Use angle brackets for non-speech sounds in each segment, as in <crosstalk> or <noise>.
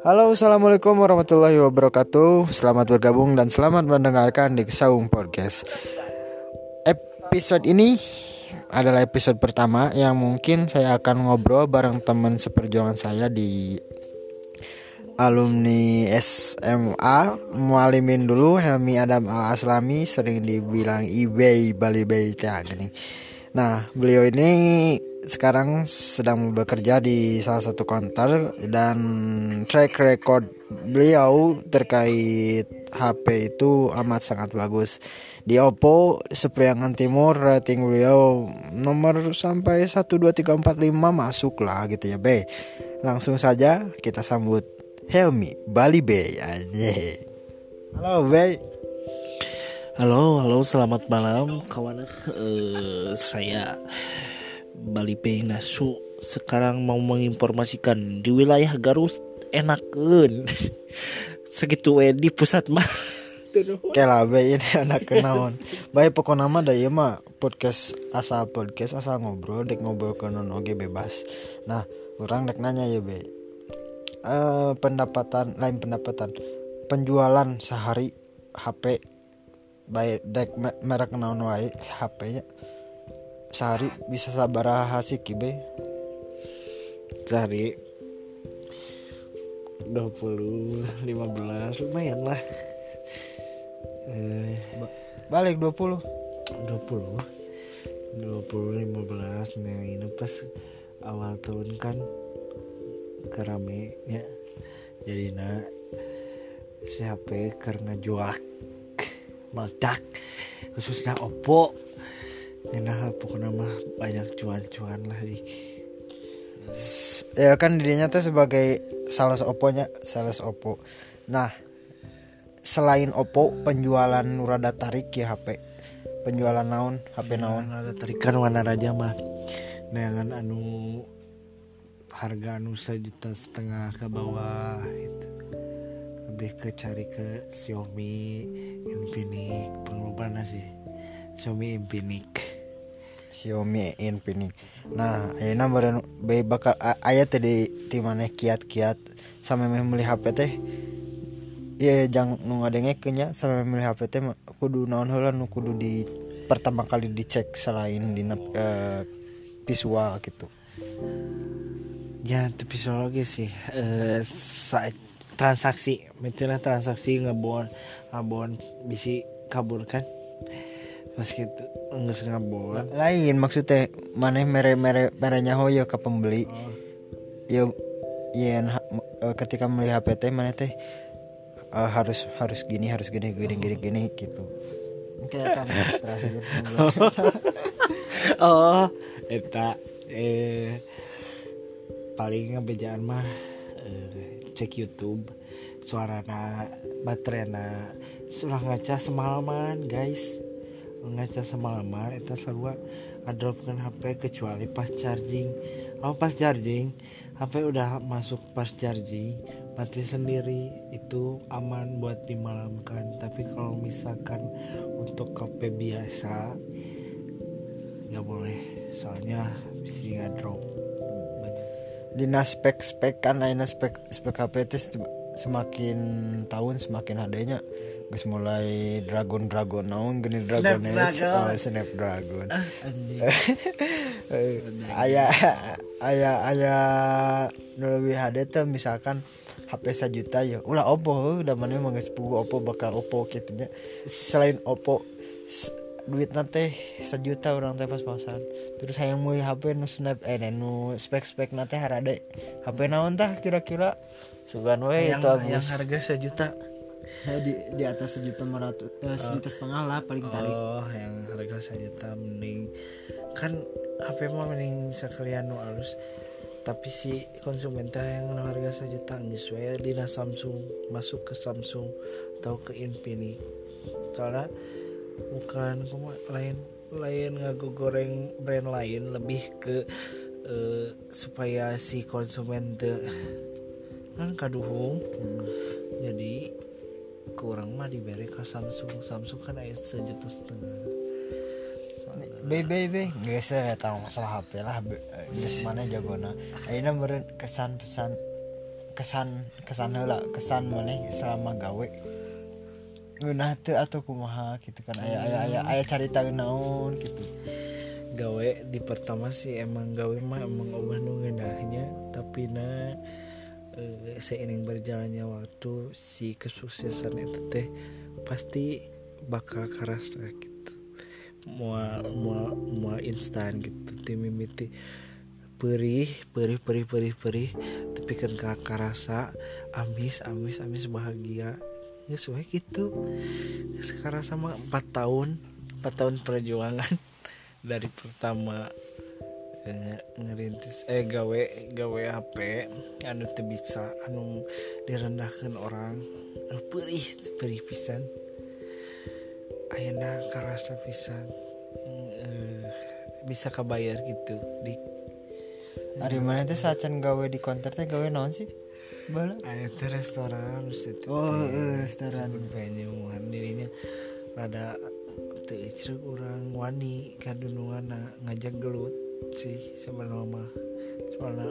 Halo, assalamualaikum warahmatullahi wabarakatuh. Selamat bergabung dan selamat mendengarkan di Saung Podcast. Episode ini adalah episode pertama yang mungkin saya akan ngobrol bareng teman seperjuangan saya di alumni SMA Mualimin dulu Helmi Adam Al Aslami sering dibilang eBay Bali Bay gini. Nah, beliau ini sekarang sedang bekerja di salah satu kantor dan track record beliau terkait HP itu amat sangat bagus. Di Oppo Sepriangan Timur rating beliau nomor sampai 1 2 3 4 5 masuk lah gitu ya, B. Langsung saja kita sambut Helmi Bali aja. Halo Bay. Halo, halo, selamat malam kawan. Uh, saya Bali Nasu sekarang mau menginformasikan di wilayah Garut enakan <laughs> segitu eh di pusat mah. <laughs> Kela Bay ini anak kenaon. Baik pokok nama dah ya mah podcast asal podcast asal ngobrol dek ngobrol ke non oge bebas. Nah, orang dek nanya ya Bay uh, pendapatan lain pendapatan penjualan sehari HP baik dek merek naon wae HP nya. Sehari bisa sabar hasil kibe sehari. 20 15 lumayan lah. Eh, balik 20 20 20 15 nah ini pas awal tahun kan kerame ya jadi nak siapa karena juak meledak khususnya Oppo. Nah pokoknya mah banyak cuan-cuan lah dik. Ya kan dirinya tuh sebagai sales Oppo-nya sales Oppo. Nah selain Oppo penjualan rada tarik ya HP penjualan naon HP naon? Rada tarikan warna raja mah. Neangan anu harga anu juta setengah ke bawah itu lebih ke cari ke Xiaomi Infinix pengluparan sih? Xiaomi Infinix. Xiaomi Infinix. Nah ayeuna baru bayi bakal ayat tadi di mana kiat-kiat sampai memilih HP teh. Ya jangan nu kenya sampai memilih HP teh kudu naon heula nu kudu di pertama kali dicek selain di uh, visual gitu. Ya tapi lagi sih. Eh transaksi misalnya transaksi ngebon ngabon bisi kabur kan? Pas gitu nggak ngabon lain maksudnya mana mere mere merenya hoyo ke pembeli. Oh. ya ya ketika melihat PT mana teh uh, harus harus gini harus gini gini gini gini gitu. Kayak <laughs> kamu terakhir. <laughs> Oh eta eh paling ngebejaan mah cek YouTube suarana baterainya surah ngaca semalaman guys. Ngaca semalaman itu selalu ngadropkan HP kecuali pas charging. Oh pas charging? HP udah masuk pas charging mati sendiri. Itu aman buat dimalamkan. Tapi kalau misalkan untuk HP biasa nggak boleh. Soalnya bisa ngadrop Dina spek-spek kan aina spek spek HP itu semakin tahun semakin adanya. Gus mulai dragon dragon naon gini dragon oh, snapdragon. Ah, ayah ayah ayah lebih HD tuh misalkan HP sejuta ya ulah Oppo udah mana emang Oppo bakal Oppo gitunya selain Oppo duit nanti sejuta orang teh pas-pasan. Terus saya mau HP nu snap eh nu spek spek nanti harade HP naon tah kira-kira? Sugan we itu agus yang harga sejuta. Ya, di di atas sejuta meratus eh, sejuta setengah lah paling tarik oh yang harga sejuta mending. Kan HP mah mending sekalian nu halus tapi si konsumen teh yang harga sejuta we dina Samsung masuk ke Samsung atau ke Infinix. Soalnya bukan lain lain ngaku goreng brand lain lebih ke uh, supaya si konsumen te kan kaduhung. Hmm. jadi kurang mah diberi ke Samsung. Samsung kan ayat sejuta setengah. Be be nggak saya tahu masalah HP lah. Geus mana jagona. Ayeuna meureun kesan pesan kesan kesan heula kesan maneh selama gawe teu atau kumaha gitu kan. Aya aya aya aya carita naon gitu. Gawe di pertama sih emang gawe mah emang obah nu ngeunahnya tapi na eh, seiring berjalannya waktu si kesuksesan itu teh pasti bakal kerasa gitu. Mual mual mual instan gitu tim mimiti perih perih perih perih perih tapi kan kakak rasa amis amis amis bahagia ya sesuai gitu. Sekarang sama empat tahun empat tahun perjuangan <laughs> dari pertama eh, ngerintis eh gawe gawe HP anu teu bisa anu direndahkan orang anu perih perih pisan. Ayeuna karasa pisan eh, bisa kabayar gitu di hari mana teh sacan gawe di konter teh gawe naon sih bala teh restoran situ oh eh, restoran. venue dirinya rada teu icrek urang wani kadunungan ngajak gelut sih sebenarnya mah soalnya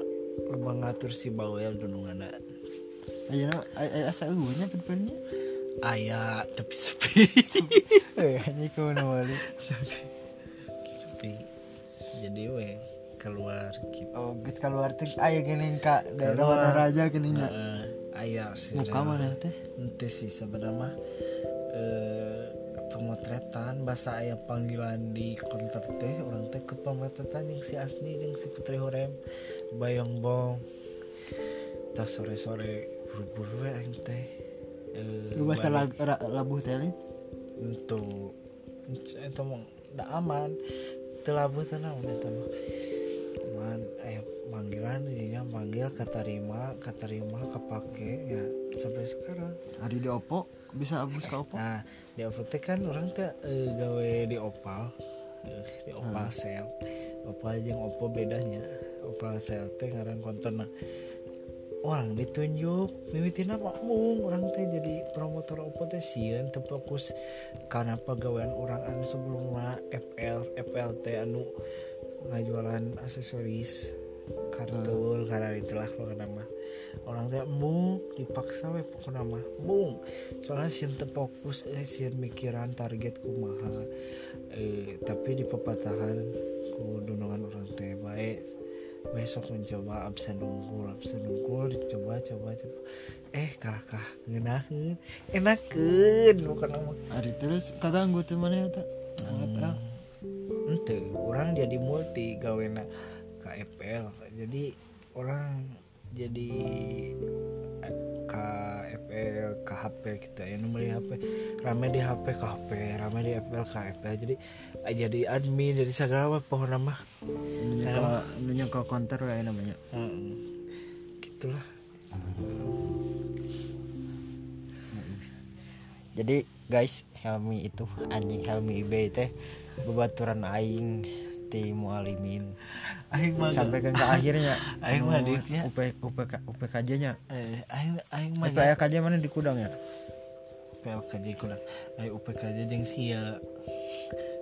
lebah ngatur si bawel dunungan ayeuna aya asa eueuhnya depannya aya tapi sepi. <laughs> Eh hanya kau nawali sepi. Jadi we keluar gitu. Oh geus keluar teh aya geuning ka daerah. Wana Raja geuning nya? Heeh, aya sih. Muka mana teh? Ente sih sebenarnya mah eh, pemotretan bahasa ayah panggilan di konter teh orang teh ke pemotretan yang si Asni yang si Putri Horem Bayong Bong tas sore sore buru-buru we aing teh. Eh, lu baca lag- ra- labuh teh untuk itu mah da aman. Telabu tenang udah mah man eh panggilan dia manggil katarima katarima kepake ya sampai sekarang. Hari di Oppo? Bisa abus ke Oppo? Nah, di Oppo teh kan orang teh eh, gawe di Opal. Eh, di Opal Sel. Opal jeung Oppo bedanya. Opal Sel teh ngaran konten orang ditunjuk mimitina makmung orang teh jadi promotor Oppo teh sieun teu fokus karena pegawaian orang anu sebelumnya FL FLT anu ngajualan aksesoris kartul karena itulah pokoknya mah. Orang teh embung dipaksa we pokoknya mah. Embung soalnya sieun teu fokus eh sieun mikiran target kumaha. Eh, tapi di pepatahan ku dunungan orang teh baik besok mencoba absen unggul absen unggul dicoba coba coba. Eh karakah ngenahin enakeun bukan mah. Hari terus kaganggu tuh mana ya tak apa ente orang jadi multi gawena KFL jadi orang jadi KFL KHP kita ya. Nomor HP rame di HP KHP rame di FL KFL jadi eh, jadi admin jadi segala pohon nama. Ke nunya ke konter kayak namanya. gitulah. Jadi guys Helmi itu anjing Helmi eBay teh bebaturan aing ti mualimin. Aing mah sampai ke <laughs> akhirnya. Aing mah adiknya. UP UPK UPKJ nya eh aing aing mah UPKJ mana di kudang ya? PLKJ kurang ayo UPKJ jeung sia.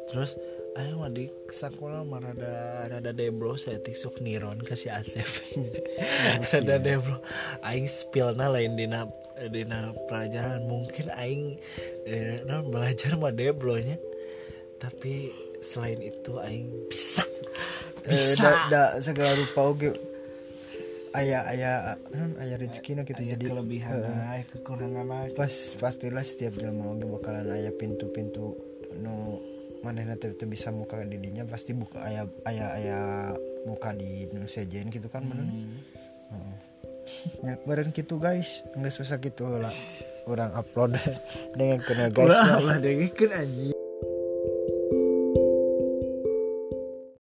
Terus ayo mah di sekolah mah rada rada deblo saya sok niron kasih Asep. <laughs> Rada deblo. Aing spillna lain dina dina pelajaran. Mungkin aing eh, non belajar mah deblonya. Tapi selain itu aing bisa. Eh, bisa. da, da segala rupa oge. Aya aya non aya rezeki gitu. Aya jadi kelebihan eh, aya kekurangan lagi pas pastilah setiap jelema oge bakalan aya pintu-pintu nu manehna teh teu bisa muka di dinya pasti buka aya aya aya muka di nu sejen gitu kan bener Hmm. <laughs> nya beren gitu guys. Nggak susah gitu lah orang upload <laughs> dengan kena guys. Ulah ulah <laughs> dengekeun anjing